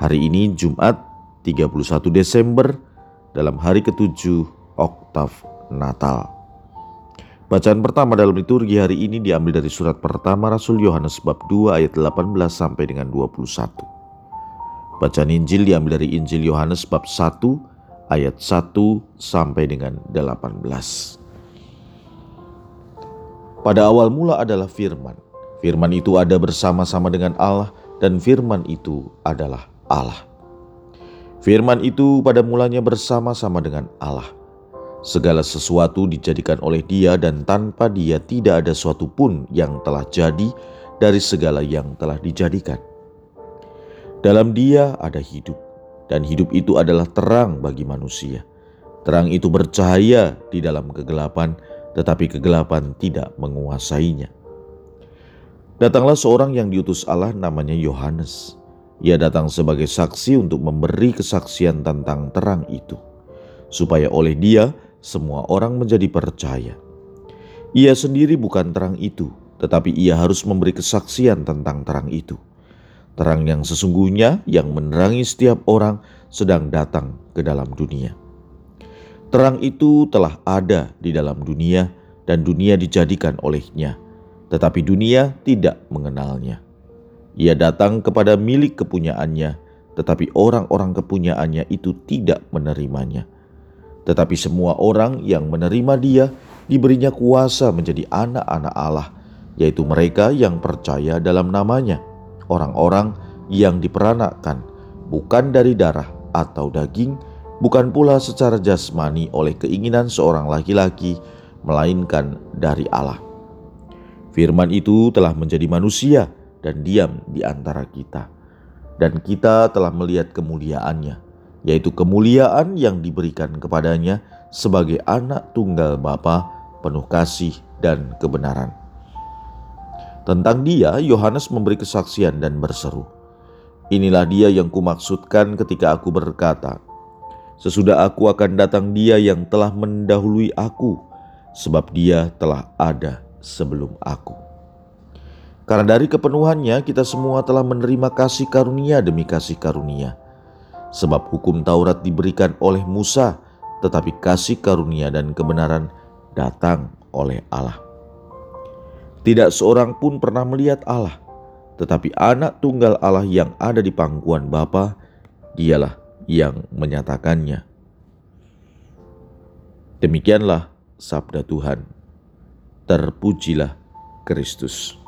Hari ini Jumat 31 Desember dalam hari ketujuh Oktav Natal. Bacaan pertama dalam liturgi hari ini diambil dari surat pertama Rasul Yohanes bab 2 ayat 18 sampai dengan 21. Bacaan Injil diambil dari Injil Yohanes bab 1 ayat 1 sampai dengan 18. Pada awal mula adalah firman. Firman itu ada bersama-sama dengan Allah dan firman itu adalah Allah. Firman itu pada mulanya bersama-sama dengan Allah. Segala sesuatu dijadikan oleh Dia, dan tanpa Dia tidak ada suatu pun yang telah jadi dari segala yang telah dijadikan. Dalam dia ada hidup, dan hidup itu adalah terang bagi manusia. Terang itu bercahaya di dalam kegelapan, tetapi kegelapan tidak menguasainya. Datanglah seorang yang diutus Allah namanya Yohanes. Ia datang sebagai saksi untuk memberi kesaksian tentang terang itu, supaya oleh dia semua orang menjadi percaya. Ia sendiri bukan terang itu, tetapi ia harus memberi kesaksian tentang terang itu Terang yang sesungguhnya yang menerangi setiap orang sedang datang ke dalam dunia. Terang itu telah ada di dalam dunia dan dunia dijadikan olehnya, tetapi dunia tidak mengenalnya. Ia datang kepada milik kepunyaannya, tetapi orang-orang kepunyaannya itu tidak menerimanya. Tetapi semua orang yang menerima dia diberinya kuasa menjadi anak-anak Allah, yaitu mereka yang percaya dalam namanya orang-orang yang diperanakan bukan dari darah atau daging, bukan pula secara jasmani oleh keinginan seorang laki-laki, melainkan dari Allah. Firman itu telah menjadi manusia dan diam di antara kita, dan kita telah melihat kemuliaannya, yaitu kemuliaan yang diberikan kepadanya sebagai anak tunggal Bapa, penuh kasih dan kebenaran. Tentang dia, Yohanes memberi kesaksian dan berseru, Inilah dia yang kumaksudkan ketika aku berkata, Sesudah aku akan datang dia yang telah mendahului aku, sebab dia telah ada sebelum aku. Karena dari kepenuhannya kita semua telah menerima kasih karunia demi kasih karunia. Sebab hukum Taurat diberikan oleh Musa, tetapi kasih karunia dan kebenaran datang oleh Allah. Tidak seorang pun pernah melihat Allah, tetapi anak tunggal Allah yang ada di pangkuan Bapa, dialah yang menyatakannya. Demikianlah sabda Tuhan. Terpujilah Kristus.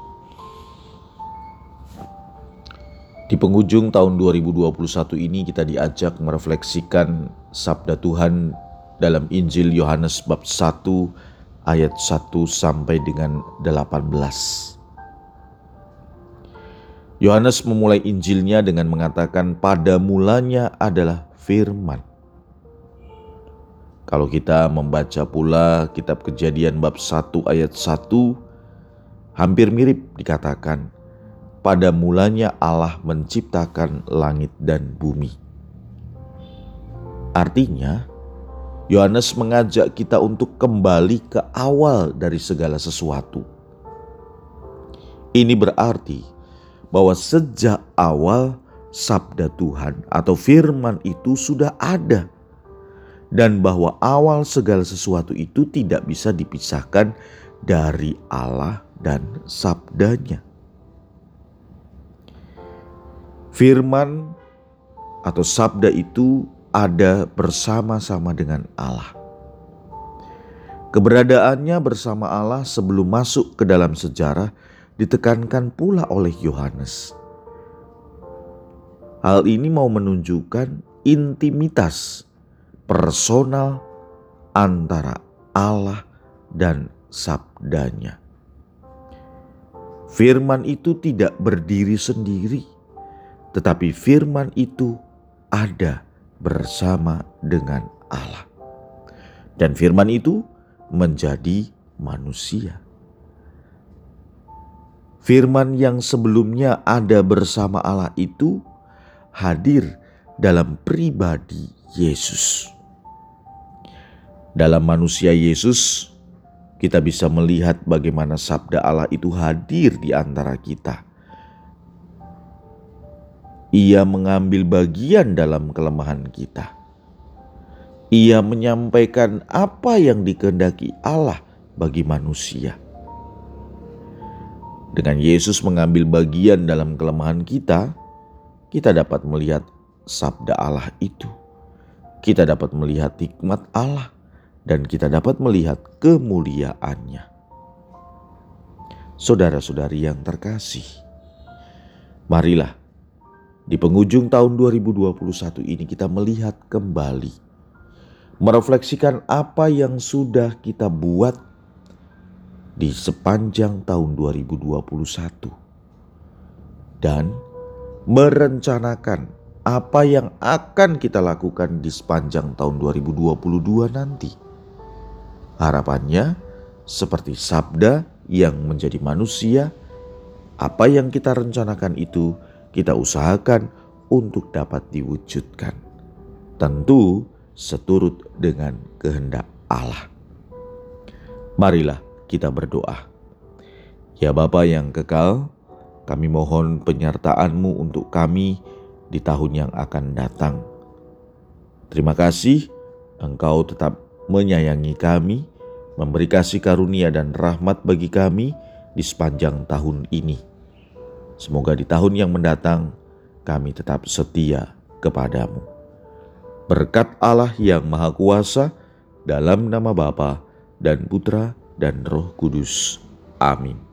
Di penghujung tahun 2021 ini kita diajak merefleksikan sabda Tuhan dalam Injil Yohanes bab 1 ayat 1 sampai dengan 18. Yohanes memulai Injilnya dengan mengatakan pada mulanya adalah firman. Kalau kita membaca pula kitab Kejadian bab 1 ayat 1 hampir mirip dikatakan pada mulanya Allah menciptakan langit dan bumi. Artinya, Yohanes mengajak kita untuk kembali ke awal dari segala sesuatu. Ini berarti bahwa sejak awal sabda Tuhan atau firman itu sudah ada dan bahwa awal segala sesuatu itu tidak bisa dipisahkan dari Allah dan sabdanya. Firman atau sabda itu ada bersama-sama dengan Allah. Keberadaannya bersama Allah sebelum masuk ke dalam sejarah ditekankan pula oleh Yohanes. Hal ini mau menunjukkan intimitas personal antara Allah dan sabdanya. Firman itu tidak berdiri sendiri, tetapi firman itu ada bersama dengan Allah. Dan firman itu menjadi manusia. Firman yang sebelumnya ada bersama Allah itu hadir dalam pribadi Yesus. Dalam manusia Yesus, kita bisa melihat bagaimana sabda Allah itu hadir di antara kita. Ia mengambil bagian dalam kelemahan kita. Ia menyampaikan apa yang dikehendaki Allah bagi manusia. Dengan Yesus mengambil bagian dalam kelemahan kita, kita dapat melihat sabda Allah itu. Kita dapat melihat hikmat Allah dan kita dapat melihat kemuliaannya. Saudara-saudari yang terkasih, marilah di penghujung tahun 2021 ini kita melihat kembali, merefleksikan apa yang sudah kita buat di sepanjang tahun 2021 dan merencanakan apa yang akan kita lakukan di sepanjang tahun 2022 nanti. Harapannya, seperti sabda yang menjadi manusia, apa yang kita rencanakan itu kita usahakan untuk dapat diwujudkan. Tentu seturut dengan kehendak Allah. Marilah kita berdoa. Ya Bapa yang kekal, kami mohon penyertaan-Mu untuk kami di tahun yang akan datang. Terima kasih Engkau tetap menyayangi kami, memberi kasih karunia dan rahmat bagi kami di sepanjang tahun ini. Semoga di tahun yang mendatang kami tetap setia kepadamu. Berkat Allah yang Maha Kuasa dalam nama Bapa dan Putra dan Roh Kudus. Amin.